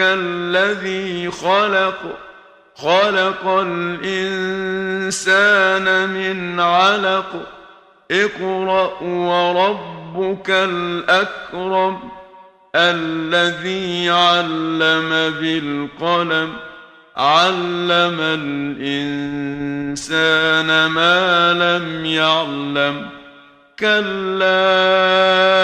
الذي خلق خلق الإنسان من علق. اقرأ وربك الأكرم الذي علم بالقلم. علم الإنسان ما لم يعلم. كلا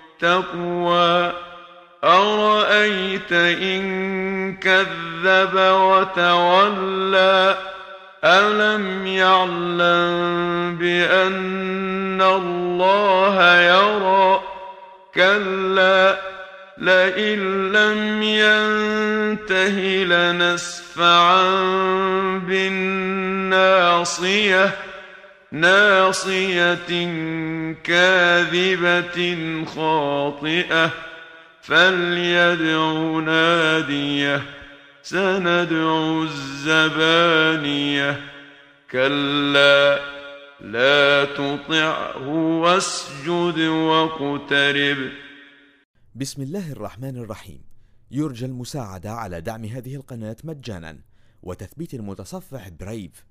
أرأيت إن كذب وتولى؟ ألم يعلم بأن الله يرى؟ كلا لئن لم ينته لنسفعا بالناصية. ناصية كاذبة خاطئة فليدع نادية سندع الزبانية. كلا لا تطعه واسجد واقترب. بسم الله الرحمن الرحيم. يرجى المساعدة على دعم هذه القناة مجانا وتثبيت المتصفح برايف.